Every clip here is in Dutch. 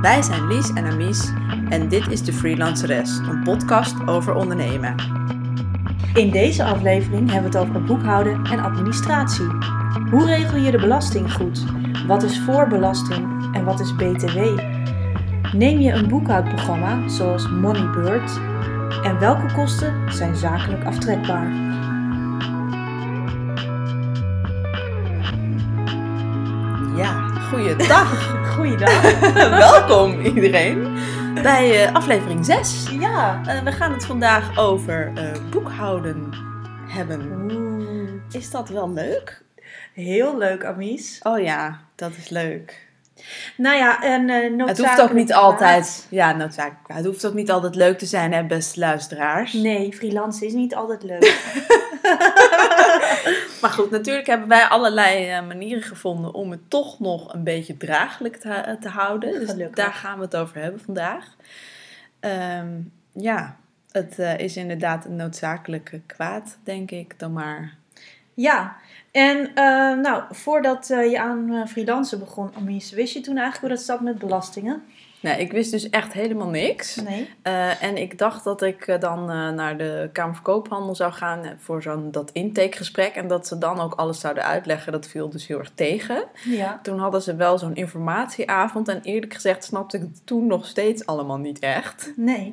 Wij zijn Lies en Amies en dit is de Freelanceres, een podcast over ondernemen. In deze aflevering hebben we het over boekhouden en administratie. Hoe regel je de belasting goed? Wat is voorbelasting en wat is BTW? Neem je een boekhoudprogramma zoals Moneybird? En welke kosten zijn zakelijk aftrekbaar? Ja, goeiedag. Goeiedag. Welkom iedereen bij uh, aflevering 6. Ja. Uh, we gaan het vandaag over uh, boekhouden hebben. Oeh, Is dat wel leuk? heel leuk, Amies. Oh ja, dat is leuk. Nou ja, en uh, Het noodzakelijk hoeft ook niet altijd, ja, noodzakelijk. Het hoeft ook niet altijd leuk te zijn, hè, beste luisteraars. Nee, freelance is niet altijd leuk. Maar goed, natuurlijk hebben wij allerlei eh, manieren gevonden om het toch nog een beetje draaglijk te, eh, te houden. Dus Gelukkig. daar gaan we het over hebben vandaag. Ehm, ja, het eh, is inderdaad een noodzakelijke kwaad, denk ik, dan maar. Ja, en eh, nou, voordat eh, je aan uh, freelancen begon, wist je toen eigenlijk hoe dat zat met belastingen? Nee, ik wist dus echt helemaal niks. Nee. Eh, en ik dacht dat ik eh, dan eh, naar de Kamer van Koophandel zou gaan voor zo'n dat intakegesprek. En dat ze dan ook alles zouden uitleggen. Dat viel dus heel erg tegen. Ja. Toen hadden ze wel zo'n informatieavond. En eerlijk gezegd snapte ik het toen nog steeds allemaal niet echt. Nee.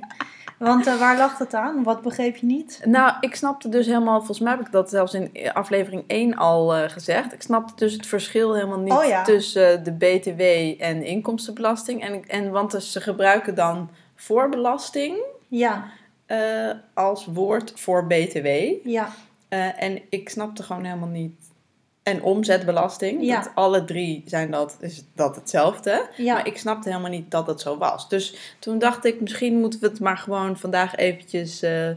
Want waar lag het aan? Wat begreep je niet? Nou, ik snapte dus helemaal, volgens mij heb ik dat zelfs in aflevering 1 al gezegd. Ik snapte dus het verschil helemaal niet Oh ja. tussen de BTW en inkomstenbelasting. En, en want dus ze gebruiken dan voorbelasting Ja, eh, als woord voor BTW. ja, Eh, en ik snapte gewoon helemaal niet. En omzetbelasting. Ja. Dat alle drie zijn dat, is dat hetzelfde. ja. Maar ik snapte helemaal niet dat het zo was. Dus toen dacht ik, misschien moeten we het maar gewoon vandaag eventjes eh, eh,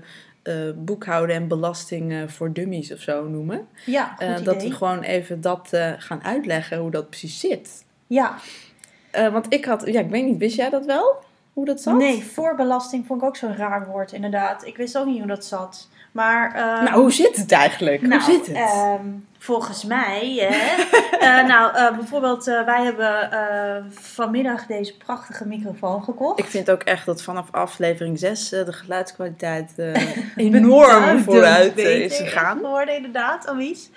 boekhouden en belasting voor dummies of zo noemen. ja, goed idee. dat we gewoon even dat gaan uitleggen hoe dat precies zit. Ja, Eh, want ik had, ja, ik weet niet, wist jij dat wel? Hoe dat zat? nee, voorbelasting vond ik ook zo'n raar woord, inderdaad. Ik wist ook niet hoe dat zat. Maar, eh, Nou, hoe zit het eigenlijk? Nou, hoe zit het? ehm, volgens mij, hè. Eh, nou, eh, bijvoorbeeld, eh, wij hebben vanmiddag deze prachtige microfoon gekocht. Ik vind ook echt dat vanaf aflevering 6 eh, de geluidskwaliteit enorm vooruit is gegaan. geworden, inderdaad, Amies.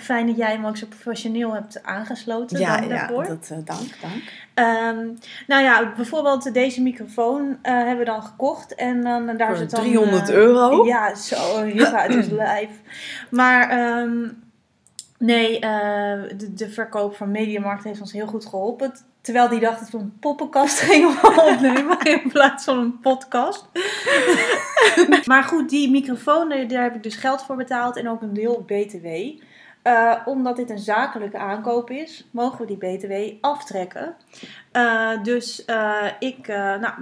Fijn dat jij hem ook zo professioneel hebt aangesloten. Ja, Dank ja daarvoor. dat, dank, dank. Ehm, nou ja, bijvoorbeeld deze microfoon hebben we dan gekocht. En dan daar Voor zit dan... 300 eh, euro? Ja, zo, heel uit het lijf. Maar ehm, nee, eh, de, de verkoop van Mediamarkt heeft ons heel goed geholpen. Terwijl die dacht dat we een poppenkast gingen opnemen in plaats van een podcast. maar goed, die microfoon, daar daar heb ik dus geld voor betaald en ook een deel BTW. Eh, omdat dit een zakelijke aankoop is, mogen we die BTW aftrekken. Eh, dus eh, ik eh, nou,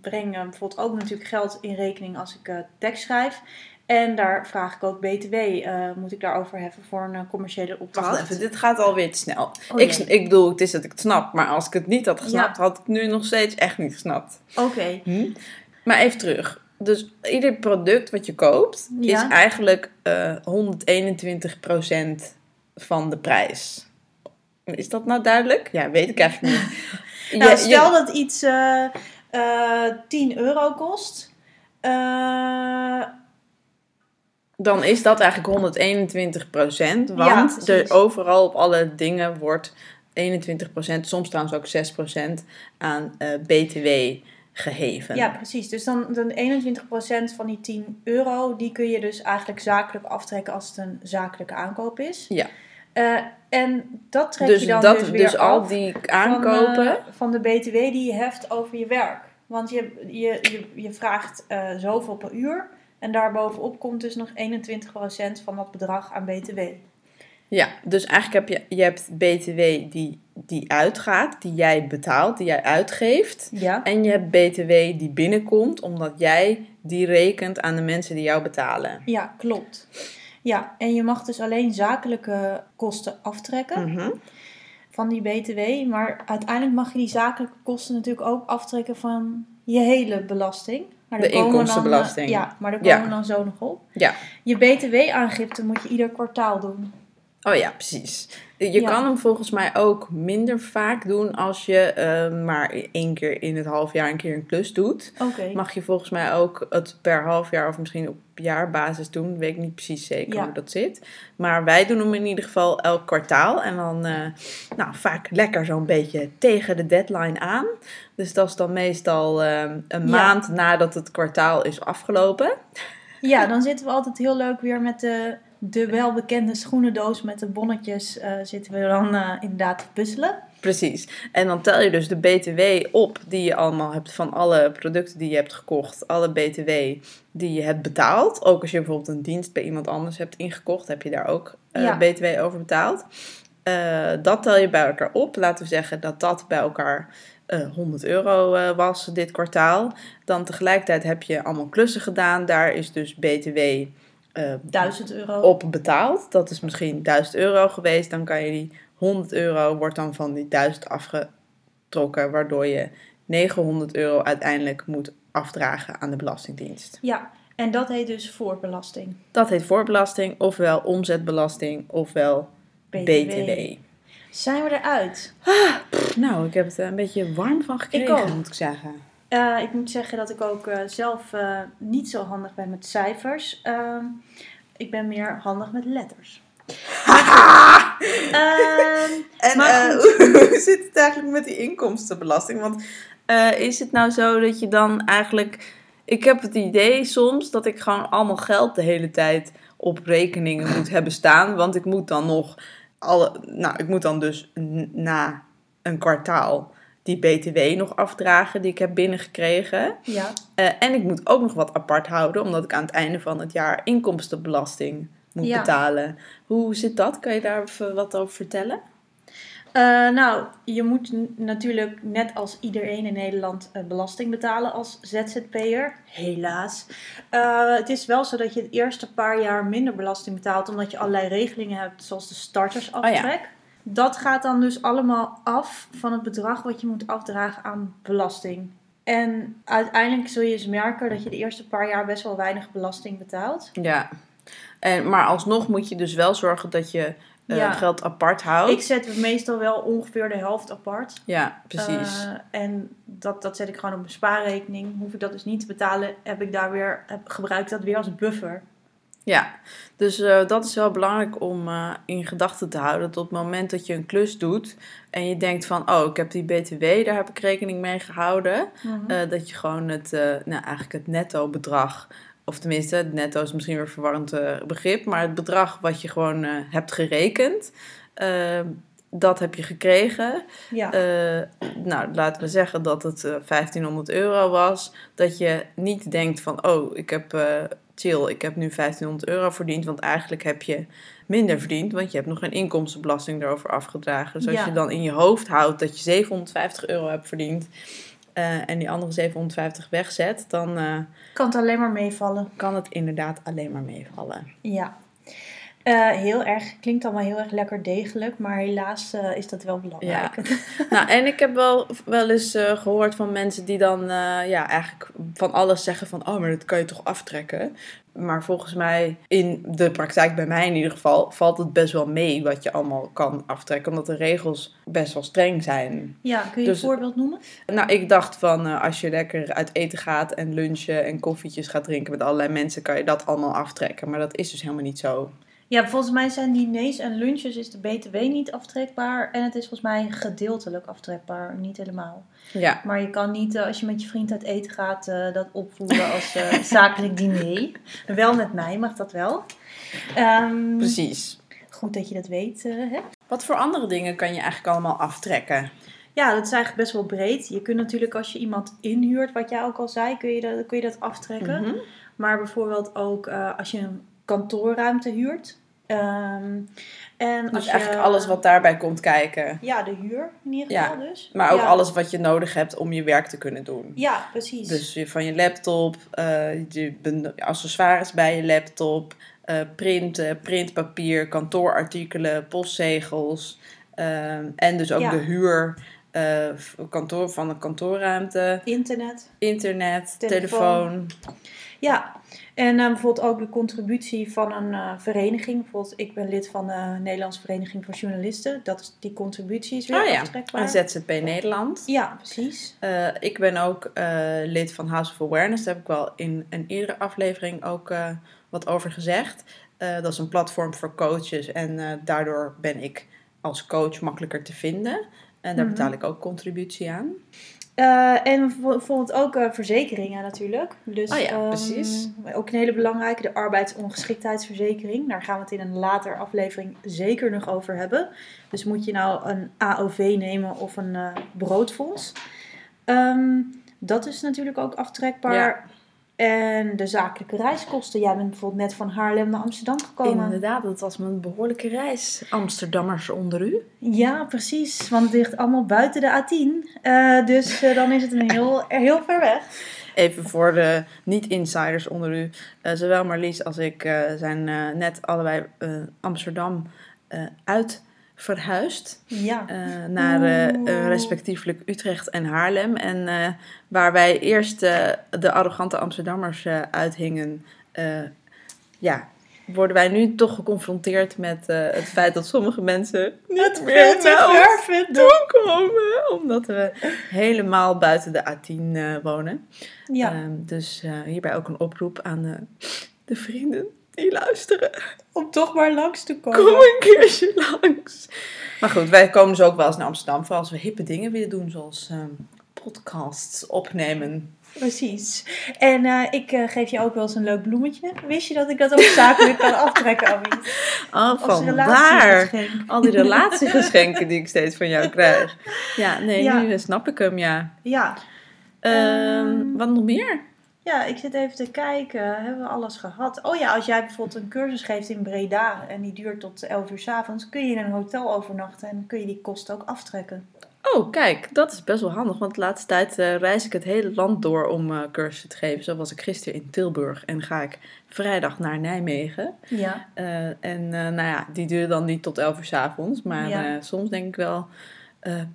breng eh, bijvoorbeeld ook natuurlijk geld in rekening als ik eh, tekst schrijf. En daar vraag ik ook BTW, eh, moet ik daarover heffen voor een eh, commerciële opdracht. Wacht even, dit gaat alweer te snel. Oh, ik, ik bedoel, het is dat ik het snap, maar als ik het niet had gesnapt, Ja. had ik nu nog steeds echt niet gesnapt. Oké, Hm? Maar even terug. Dus ieder product wat je koopt, Ja. is eigenlijk eh 121% van de prijs. Is dat nou duidelijk? Ja, weet ik eigenlijk niet. nou stel je- dat iets eh, eh, 10 euro kost. Eh, dan is dat eigenlijk 121% Want Ja, precies. er overal op alle dingen wordt 21% soms trouwens ook 6% aan eh, BTW geheven. Ja, precies. Dus dan, dan 21% van die 10 euro, die kun je dus eigenlijk zakelijk aftrekken als het een zakelijke aankoop is. Ja. Eh, en dat trek dus je dan dat, dus dus, weer al af die van, aankopen. eh, van de BTW die je heft over je werk. Want je, je, je, je vraagt eh, zoveel per uur en daarbovenop komt dus nog 21% van dat bedrag aan BTW. Ja, dus eigenlijk heb je, je hebt BTW die, die uitgaat, die jij betaalt, die jij uitgeeft. Ja. En je hebt BTW die binnenkomt, omdat jij die rekent aan de mensen die jou betalen. Ja, klopt. Ja, en je mag dus alleen zakelijke kosten aftrekken. Mhm. van die BTW. Maar uiteindelijk mag je die zakelijke kosten natuurlijk ook aftrekken van je hele belasting. Maar De dan, inkomstenbelasting. eh, ja, maar daar Ja. komen we dan zo nog op. Ja. Je BTW-aangifte moet je ieder kwartaal doen. Oh ja, precies. Je Ja. kan hem volgens mij ook minder vaak doen als je eh, maar één keer in het half jaar een keer een klus doet. Mag je volgens mij ook het per half jaar of misschien op jaarbasis doen. Weet ik niet precies zeker Ja. hoe dat zit. Maar wij doen hem in ieder geval elk kwartaal. En dan eh, nou, vaak lekker zo'n beetje tegen de deadline aan. Dus dat is dan meestal eh, een Ja. maand nadat het kwartaal is afgelopen. Ja, dan zitten we altijd heel leuk weer met de, de welbekende schoenendoos met de bonnetjes. eh, zitten we dan eh, inderdaad te puzzelen. Precies. En dan tel je dus de BTW op die je allemaal hebt van alle producten die je hebt gekocht. Alle BTW die je hebt betaald. Ook als je bijvoorbeeld een dienst bij iemand anders hebt ingekocht, heb je daar ook eh, Ja. BTW over betaald. Dat tel je bij elkaar op. Laten we zeggen dat dat bij elkaar eh 100 euro was dit kwartaal. Dan tegelijkertijd heb je allemaal klussen gedaan. Daar is dus BTW eh, 1000 euro. op betaald. Dat is misschien 1000 euro geweest. Dan kan je die 100 euro wordt dan van die 1000 afgetrokken, waardoor je 900 euro uiteindelijk moet afdragen aan de Belastingdienst. Ja, en dat heet dus voorbelasting. Dat heet voorbelasting, ofwel omzetbelasting, ofwel BTW. Zijn we eruit? Pff, nou, ik heb het een beetje warm van gekregen, ook. moet ik zeggen. Eh, ik moet zeggen dat ik ook eh, zelf eh, niet zo handig ben met cijfers. Ehm, ik ben meer handig met letters. Ehm, En Maar hoe zit het eigenlijk met die inkomstenbelasting? Want is het nou zo dat je dan eigenlijk... Ik heb het idee soms dat ik gewoon allemaal geld de hele tijd op rekeningen moet hebben staan. Want ik moet dan nog... Alle, nou, ik moet dan dus na een kwartaal die BTW nog afdragen die ik heb binnengekregen. ja. Eh, en ik moet ook nog wat apart houden, omdat ik aan het einde van het jaar inkomstenbelasting moet Ja. betalen. Hoe zit dat? Kan je daar wat over vertellen? Eh, nou, je moet natuurlijk net als iedereen in Nederland eh, belasting betalen als ZZP'er. Helaas. Het is wel zo dat je het eerste paar jaar minder belasting betaalt, omdat je allerlei regelingen hebt, zoals de startersaftrek. Dat gaat dan dus allemaal af van het bedrag wat je moet afdragen aan belasting. En uiteindelijk zul je eens merken dat je de eerste paar jaar best wel weinig belasting betaalt. Ja. En, maar alsnog moet je dus wel zorgen dat je eh, Ja. geld apart houdt. Ik zet meestal wel ongeveer de helft apart. Ja, precies. Eh, en dat, dat zet ik gewoon op mijn spaarrekening. Hoef ik dat dus niet te betalen, heb ik daar weer, heb, gebruik ik dat weer als buffer. Ja, dus eh, dat is wel belangrijk om eh, in gedachten te houden. Dat op het moment dat je een klus doet en je denkt van, oh, ik heb die BTW, daar heb ik rekening mee gehouden. eh, dat je gewoon het, nou eigenlijk het netto bedrag, of tenminste, het netto is misschien weer een verwarrend begrip, maar het bedrag wat je gewoon hebt gerekend, dat heb je gekregen. ja. Nou, laten we zeggen dat het eh, 1500 euro was. Dat je niet denkt van, oh, ik heb chill, ik heb nu 1500 euro verdiend. Want eigenlijk heb je minder verdiend, want je hebt nog geen inkomstenbelasting erover afgedragen. Dus als Ja. je dan in je hoofd houdt dat je 750 euro hebt verdiend eh, en die andere 750 wegzet, dan eh, kan het alleen maar meevallen. kan het inderdaad alleen maar meevallen. Ja. Eh, heel erg, klinkt allemaal heel erg lekker degelijk, maar helaas eh, is dat wel belangrijk. Nou, en ik heb wel, wel eens eh, gehoord van mensen die dan ja, eigenlijk van alles zeggen van... oh, maar dat kan je toch aftrekken? Maar volgens mij, in de praktijk bij mij in ieder geval... valt het best wel mee wat je allemaal kan aftrekken. Omdat de regels best wel streng zijn. Ja, kun je Dus- een voorbeeld noemen? Nou, ik dacht van als je lekker uit eten gaat en lunchen en koffietjes gaat drinken met allerlei mensen... kan je dat allemaal aftrekken. Maar dat is dus helemaal niet zo. Ja, volgens mij zijn diners en lunches is de BTW niet aftrekbaar. En het is volgens mij gedeeltelijk aftrekbaar, niet helemaal. Ja, Maar je kan niet, eh, als je met je vriend uit eten gaat, eh, dat opvoeren als eh, zakelijk diner. Wel met mij mag dat wel. Ehm, precies. Goed dat je dat weet, hè? Wat voor andere dingen kan je eigenlijk allemaal aftrekken? Ja, dat is eigenlijk best wel breed. Je kunt natuurlijk als je iemand inhuurt, wat jij ook al zei, kun je dat, kun je dat aftrekken. Mhm. Maar bijvoorbeeld ook als je een kantoorruimte huurt. Ehm, en Dus je, eigenlijk alles wat daarbij komt kijken. Ja, de huur in ieder Ja, geval dus. Maar ook ja. alles wat je nodig hebt om je werk te kunnen doen. Ja, precies. Dus van je laptop, eh, je accessoires bij je laptop, eh, printen, printpapier, kantoorartikelen, postzegels. ehm, en dus ook Ja. de huur eh, kantoor, van een kantoorruimte, Internet. internet, Telefoon. telefoon. Ja, En uh, bijvoorbeeld ook de contributie van een uh, vereniging. Bijvoorbeeld, ik ben lid van de Nederlandse Vereniging van Journalisten. Dat is, die contributie is weer oh, ja. aftrekbaar. ZZP Nederland. Ja, precies. Uh, ik ben ook lid van House of Awareness. Daar heb ik wel in een eerdere aflevering ook wat over gezegd. dat is een platform voor coaches. En daardoor ben ik als coach makkelijker te vinden. En daar Mhm. betaal ik ook contributie aan. Uh, en bijvoorbeeld ook uh, verzekeringen natuurlijk. Dus, oh ja, um, precies. Ook een hele belangrijke, de arbeidsongeschiktheidsverzekering. Daar gaan we het in een later aflevering zeker nog over hebben. Dus moet je nou een AOV nemen of een uh, broodfonds. Um, dat is natuurlijk ook aftrekbaar. Ja. En de zakelijke reiskosten. Jij bent bijvoorbeeld net van Haarlem naar Amsterdam gekomen. Inderdaad, dat was mijn behoorlijke reis. Amsterdammers onder u. Ja, precies. Want het ligt allemaal buiten de A10. Uh, dus uh, dan is het een heel, heel ver weg. Even voor de niet-insiders onder u. Uh, zowel Marlies als ik zijn net allebei Amsterdam uit verhuisd ja. uh, naar uh, respectievelijk Utrecht en Haarlem. En uh, waar wij eerst de arrogante Amsterdammers uithingen, ja, worden wij nu toch geconfronteerd met het feit dat sommige mensen niet meer naar ons toekomen. Omdat we helemaal buiten de A10 wonen. Ja. dus hierbij ook een oproep aan de, de vrienden die luisteren. Om toch maar langs te komen. Kom een keertje langs. Maar goed, wij komen dus ook wel eens naar Amsterdam. Vooral als we hippe dingen willen doen, zoals um, podcasts opnemen. Precies. En uh, ik uh, geef je ook wel eens een leuk bloemetje. Wist je dat ik dat ook zakelijk kan aftrekken, Abby? Oh, vandaar. Al die relatiegeschenken die ik steeds van jou krijg. Ja, nee, ja. nu snap ik hem, ja. Ja. Um, wat nog meer? Ja, ik zit even te kijken. Hebben we alles gehad? Oh ja, als jij bijvoorbeeld een cursus geeft in Breda en die duurt tot 11 uur s avonds, kun je in een hotel overnachten en kun je die kosten ook aftrekken. Oh, kijk, dat is best wel handig. Want de laatste tijd uh, reis ik het hele land door om uh, cursussen te geven. Zo was ik gisteren in Tilburg en ga ik vrijdag naar Nijmegen. Ja. Uh, en nou ja, die duurt dan niet tot 11 uur s avonds. Maar Ja. soms denk ik wel,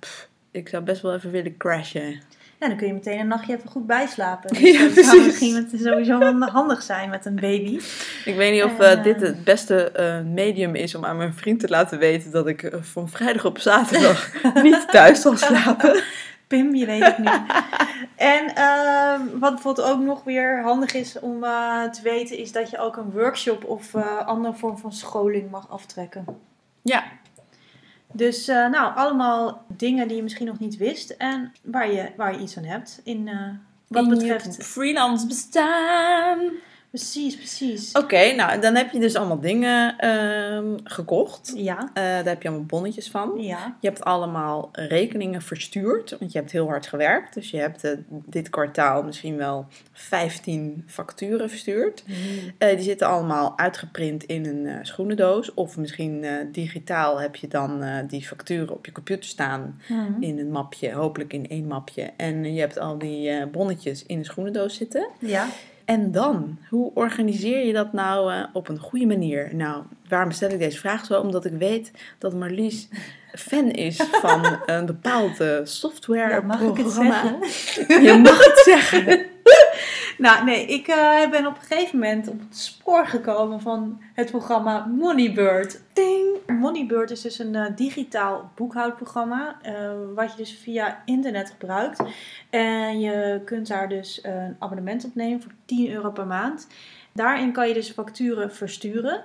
pff, ik zou best wel even willen crashen. Ja, dan kun je meteen een nachtje even goed bijslapen. Ja, dat precies. zou misschien met, sowieso wel handig zijn met een baby. Ik weet niet of En, uh, dit eh, het beste uh, medium is om aan mijn vriend te laten weten dat ik uh, van vrijdag op zaterdag niet thuis zal slapen. Pim, je weet het nu. en uh, wat bijvoorbeeld ook nog weer handig is om te weten, is dat je ook een workshop of andere vorm van scholing mag aftrekken. Ja. Dus uh, nou, allemaal dingen die je misschien nog niet wist en waar je, waar je iets aan hebt. In, uh, wat In betreft. freelance bestaan. Precies, precies. Oké, okay, nou dan heb je dus allemaal dingen um, gekocht. Ja. Uh, daar heb je allemaal bonnetjes van. Ja. Je hebt allemaal rekeningen verstuurd, want je hebt heel hard gewerkt. Dus je hebt uh, dit kwartaal misschien wel 15 facturen verstuurd. Mm. Uh, die zitten allemaal uitgeprint in een schoenendoos. Of misschien digitaal heb je dan die facturen op je computer staan Mm. in een mapje, hopelijk in één mapje. En je hebt al die bonnetjes in een schoenendoos zitten. Ja. En dan, hoe organiseer je dat nou uh, op een goede manier? Nou, waarom stel ik deze vraag zo? Omdat ik weet dat Marlies fan is van een bepaalde software Ja, mag ik het zeggen? Je mag het zeggen. Nou, nee, ik uh, ben op een gegeven moment op het spoor gekomen van het programma Moneybird. Ding. Moneybird is dus een uh, digitaal boekhoudprogramma, uh, wat je dus via internet gebruikt. En je kunt daar dus een abonnement op nemen voor 10 euro per maand. Daarin kan je dus facturen versturen,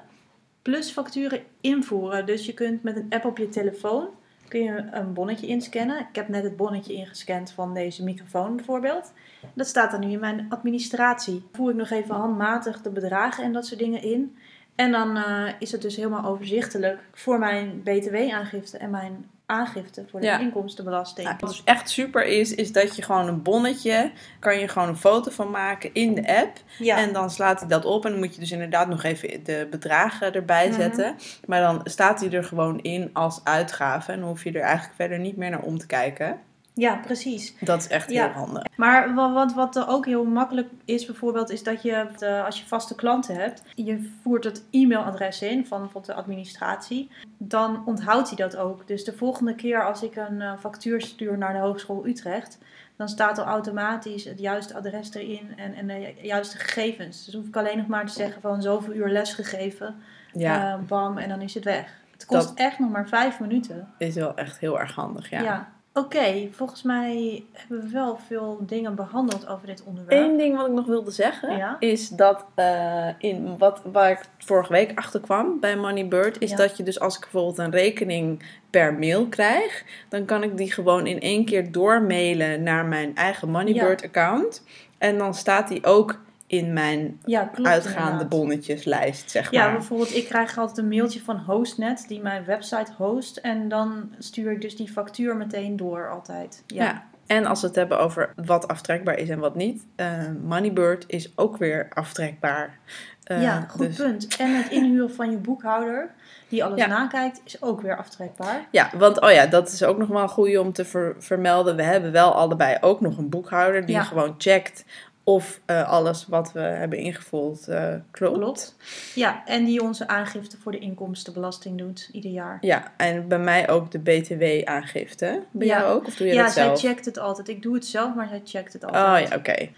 plus facturen invoeren. Dus je kunt met een app op je telefoon kun je een bonnetje inscannen. Ik heb net het bonnetje ingescand van deze microfoon bijvoorbeeld. Dat staat dan nu in mijn administratie. Voer ik nog even handmatig de bedragen en dat soort dingen in. En dan uh, is het dus helemaal overzichtelijk voor mijn btw-aangifte en mijn aangifte voor de Ja. inkomstenbelasting. Wat dus echt super is, is dat je gewoon een bonnetje, kan je gewoon een foto van maken in de app. ja, En dan slaat hij dat op en dan moet je dus inderdaad nog even de bedragen erbij Mhm. zetten. Maar dan staat hij er gewoon in als uitgave en dan hoef je er eigenlijk verder niet meer naar om te kijken. Ja, precies. Dat is echt Ja. heel handig. Maar wa- wat, wat er ook heel makkelijk is bijvoorbeeld, is dat je eh, als je vaste klanten hebt, je voert het e-mailadres in van bijvoorbeeld de administratie, dan onthoudt hij dat ook. Dus de volgende keer als ik een eh, factuur stuur naar de Hogeschool Utrecht, dan staat er automatisch het juiste adres erin en, en de juiste gegevens. Dus hoef ik alleen nog maar te zeggen van zoveel uur les gegeven, Ja, eh, bam, en dan is het weg. Het kost Dat- echt nog maar vijf minuten. is wel echt heel erg handig, ja. Ja. Oké, volgens mij hebben we wel veel dingen behandeld over dit onderwerp. Eén ding wat ik nog wilde zeggen Ja. is dat eh, in wat, waar ik vorige week achter kwam bij Moneybird, is Ja. dat je dus als ik bijvoorbeeld een rekening per mail krijg, dan kan ik die gewoon in één keer doormailen naar mijn eigen Moneybird account. En dan staat die ook in mijn Ja, klopt. uitgaande inderdaad. bonnetjeslijst, zeg Ja, maar. bijvoorbeeld, ik krijg altijd een mailtje van Hostnet, die mijn website host. En dan stuur ik dus die factuur meteen door, altijd. Ja, Ja. En als we het hebben over wat aftrekbaar is en wat niet, eh, Moneybird is ook weer aftrekbaar. Eh, Ja, goed dus- punt. En het inhuren van je boekhouder, die alles Ja. nakijkt, is ook weer aftrekbaar. Ja, want oh ja, dat is ook nog wel een goede om te ver- vermelden. We hebben wel allebei ook nog een boekhouder die Ja. gewoon checkt of eh, alles wat we hebben ingevuld eh, klopt. Klopt. Ja, en die onze aangifte voor de inkomstenbelasting doet, ieder jaar. Ja, en bij mij ook de BTW-aangifte. Bij Ja. jou ook? Of doe je Ja, dat zij zelf? checkt het altijd. Ik doe het zelf, maar zij checkt het altijd. Oh ja, oké.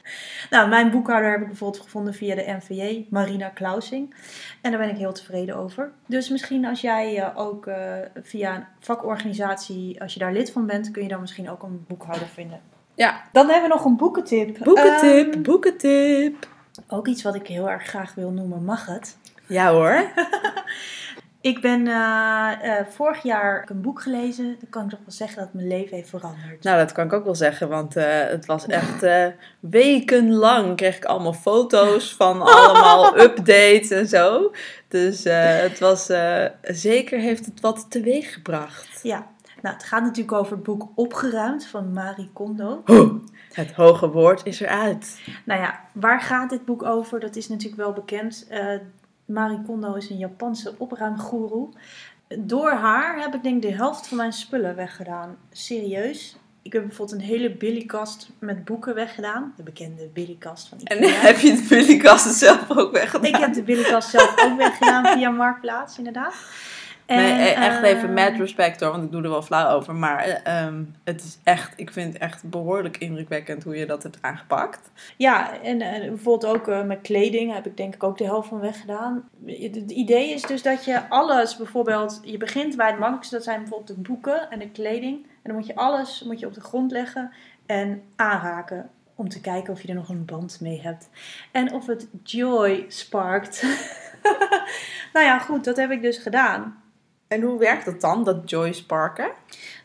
Nou, mijn boekhouder heb ik bijvoorbeeld gevonden via de NVJ, Marina Klausing. En daar ben ik heel tevreden over. Dus misschien als jij eh, ook via een vakorganisatie, als je daar lid van bent, kun je dan misschien ook een boekhouder vinden. Ja, Dan hebben we nog een boekentip. boekentip, Ehm, boekentip. ook iets wat ik heel erg graag wil noemen, mag het? Ja hoor. Ik ben eh, eh, vorig jaar een boek gelezen. Dan kan ik toch wel zeggen dat mijn leven heeft veranderd. Nou, dat kan ik ook wel zeggen, want eh, het was echt wekenlang kreeg ik allemaal foto's van allemaal updates en zo. Dus het was zeker heeft het wat teweeg gebracht. Ja, nou, het gaat natuurlijk over het boek Opgeruimd van Marie Kondo. Het hoge woord is eruit. Nou ja, waar gaat dit boek over? Dat is natuurlijk wel bekend. Eh, Marie Kondo is een Japanse opruimgoeroe. Door haar heb ik denk ik de helft van mijn spullen weggedaan. Serieus. Ik heb bijvoorbeeld een hele billykast met boeken weggedaan. De bekende billykast van En Ikea. heb je de billykasten zelf ook weggedaan? Ik heb de billykast zelf ook weggedaan via Marktplaats, inderdaad. Nee, e- echt even eh, met respect hoor, want ik doe er wel flauw over. Maar eh, ehm, het is echt, ik vind het echt behoorlijk indrukwekkend hoe je dat hebt aangepakt. Ja, en, en bijvoorbeeld ook eh, met kleding heb ik denk ik ook de helft van weggedaan. Het idee is dus dat je alles bijvoorbeeld, je begint bij het makkelijkste, dat zijn bijvoorbeeld de boeken en de kleding. En dan moet je alles moet je op de grond leggen en aanraken om te kijken of je er nog een band mee hebt. En of het joy sparkt. nou ja, goed, dat heb ik dus gedaan. En hoe werkt dat dan, dat Joy Sparken?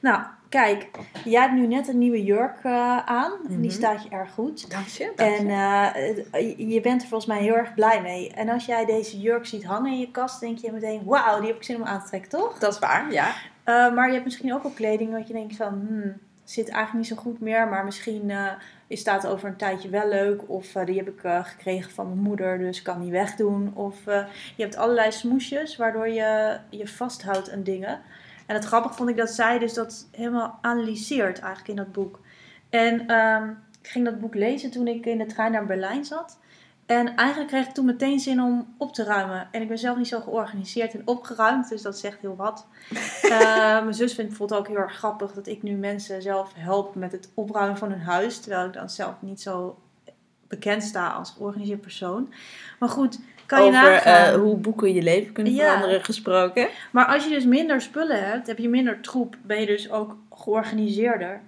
Nou, kijk, jij hebt nu net een nieuwe jurk eh, aan. En die Mhm. staat je erg goed. Dank je. En eh, je- je bent er volgens mij heel erg blij mee. En als jij deze jurk ziet hangen in je kast, denk je meteen: wauw, die heb ik zin om aan te trekken, toch? dat is waar, ja. Eh, maar je hebt misschien ook wel kleding wat je denkt van, hmm, zit eigenlijk niet zo goed meer. Maar misschien eh is staat over een tijdje wel leuk. Of eh, die heb ik eh, gekregen van mijn moeder, dus kan die wegdoen. Of je hebt allerlei smoesjes waardoor je je vasthoudt aan dingen. En het grappig vond ik dat zij dus dat helemaal analyseert eigenlijk in dat boek. En ehm, ik ging dat boek lezen toen ik in de trein naar Berlijn zat. En eigenlijk kreeg ik toen meteen zin om op te ruimen. En ik ben zelf niet zo georganiseerd en opgeruimd, dus dat zegt heel wat. Eh, mijn zus vindt bijvoorbeeld ook heel erg grappig dat ik nu mensen zelf help met het opruimen van hun huis. Terwijl ik dan zelf niet zo bekend sta als georganiseerd persoon. Maar goed, kan je Over nagaan. eh, hoe boeken je leven kunnen Ja. veranderen gesproken. Maar als je dus minder spullen hebt, heb je minder troep, ben je dus ook georganiseerder.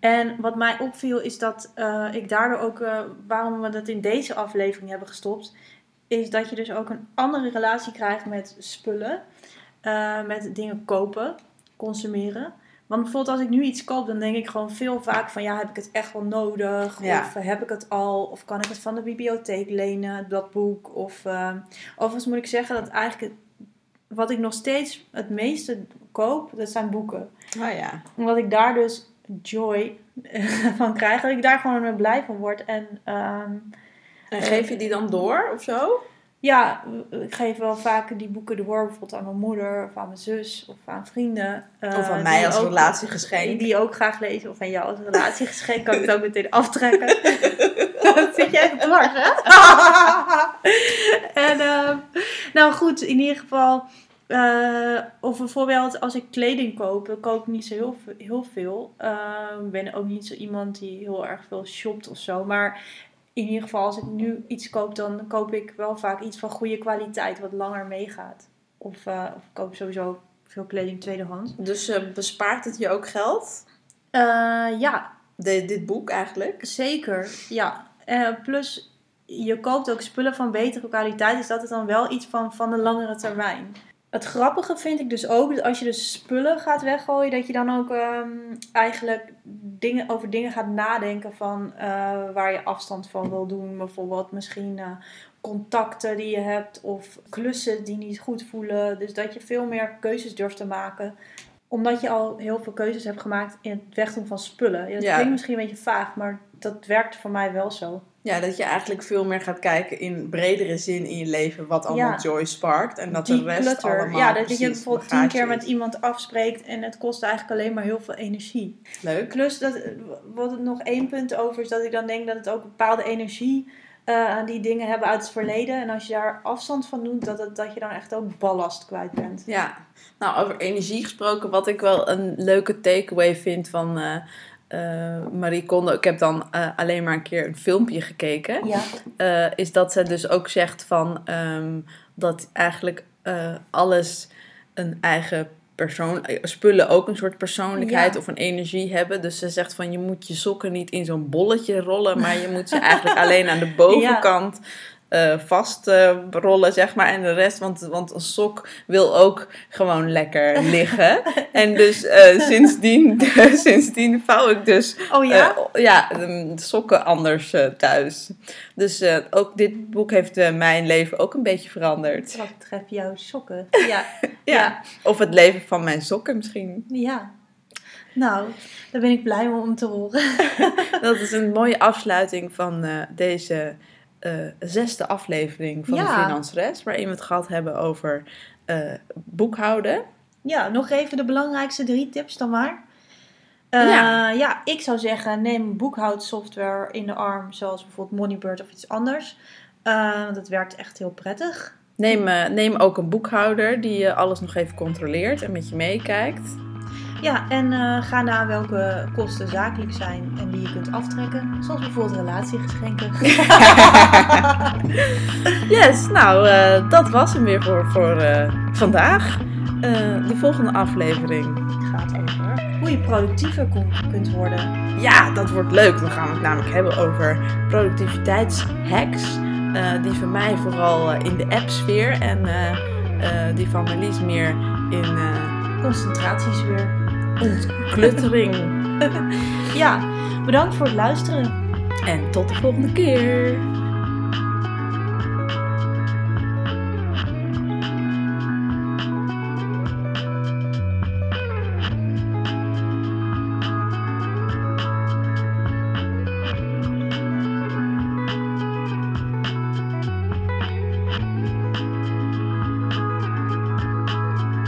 En wat mij opviel is dat eh, ik daardoor ook, eh, waarom we dat in deze aflevering hebben gestopt, is dat je dus ook een andere relatie krijgt met spullen, eh, met dingen kopen, consumeren. Want bijvoorbeeld als ik nu iets koop, dan denk ik gewoon veel vaak van ja, heb ik het echt wel nodig? Ja. Of heb ik het al? Of kan ik het van de bibliotheek lenen, dat boek? Of overigens moet ik zeggen dat eigenlijk wat ik nog steeds het meeste koop, dat zijn boeken. Oh ja. Omdat ik daar dus joy van krijg. Dat ik daar gewoon blij van word. En ehm, En geef je die dan door of zo? ja, ik geef wel vaak die boeken door, bijvoorbeeld aan mijn moeder of aan mijn zus of aan vrienden. Of aan eh, mij als ook- relatiegeschenk. Die ook graag lezen, of aan jou als relatiegeschenk, kan ik het ook meteen aftrekken. Dat zit jij even dwars, hè? en, ehm, nou goed, in ieder geval, eh, of bijvoorbeeld als ik kleding koop, dan koop ik niet zo heel, ve- heel veel. Ehm, Ik ben ook niet zo iemand die heel erg veel shopt of zo, maar in ieder geval, als ik nu iets koop, dan koop ik wel vaak iets van goede kwaliteit, wat langer meegaat. Of, eh, of ik koop sowieso veel kleding tweedehands. Dus eh, bespaart het je ook geld? Eh, ja, De, dit boek eigenlijk? zeker. Ja. Eh, plus, je koopt ook spullen van betere kwaliteit, dus dat is dan wel iets van, van de langere termijn. Het grappige vind ik dus ook, dat als je dus spullen gaat weggooien, dat je dan ook ehm, eigenlijk dingen, over dingen gaat nadenken van eh, waar je afstand van wil doen. Bijvoorbeeld misschien eh, contacten die je hebt of klussen die niet goed voelen. Dus dat je veel meer keuzes durft te maken. Omdat je al heel veel keuzes hebt gemaakt in het wegdoen van spullen. Ja, dat Ja. klinkt misschien een beetje vaag, maar dat werkt voor mij wel zo. Ja, dat je eigenlijk veel meer gaat kijken in bredere zin in je leven wat allemaal Ja. joy sparkt. En dat die de rest clutter. allemaal Ja, dat je bijvoorbeeld tien keer met iemand afspreekt en het kost eigenlijk alleen maar heel veel energie. Leuk. Plus, dat, wat er nog één punt over is dat ik dan denk dat het ook bepaalde energie eh, aan die dingen hebben uit het verleden. En als je daar afstand van doet, dat, het, dat je dan echt ook ballast kwijt bent. Ja, nou over energie gesproken, wat ik wel een leuke takeaway vind van eh, eh, Marie Kondo. Ik heb dan eh, alleen maar een keer een filmpje gekeken. Ja, eh, is dat ze dus ook zegt van ehm, dat eigenlijk alles een eigen persoon, spullen ook een soort persoonlijkheid Ja. of een energie hebben. Dus ze zegt van je moet je sokken niet in zo'n bolletje rollen, maar je moet ze eigenlijk alleen aan de bovenkant eh vast eh, rollen, zeg maar. En de rest, want, want een sok wil ook gewoon lekker liggen. en dus eh, sindsdien, sindsdien vouw ik dus Oh ja? ja, de sokken anders thuis. Dus ook dit boek heeft mijn leven ook een beetje veranderd. Wat betreft jouw sokken. Ja. Ja. ja. Of het leven van mijn sokken misschien. Ja. Nou, daar ben ik blij om te horen. Dat is een mooie afsluiting van deze eh, zesde aflevering van de Ja. Financeres. Waarin we het gehad hebben over eh, boekhouden. Ja, nog even de belangrijkste drie tips dan maar. Eh, Ja. ja. ik zou zeggen, neem boekhoudsoftware in de arm, zoals bijvoorbeeld Moneybird of iets anders. Want dat werkt echt heel prettig. Neem, neem ook een boekhouder die alles nog even controleert en met je meekijkt. Ja, en eh, ga naar welke kosten zakelijk zijn en die je kunt aftrekken. Zoals bijvoorbeeld relatiegeschenken. Yes, nou, eh, dat was hem weer voor, voor eh, vandaag. De volgende aflevering. gaat over hoe je productiever kunt worden. Ja, dat wordt leuk. Dan gaan we het namelijk hebben over productiviteitshacks. die van mij vooral in de appsfeer en die van Marlies meer in Concentratiesfeer. Ontkluttering. Ja, bedankt voor het luisteren. en tot de volgende keer.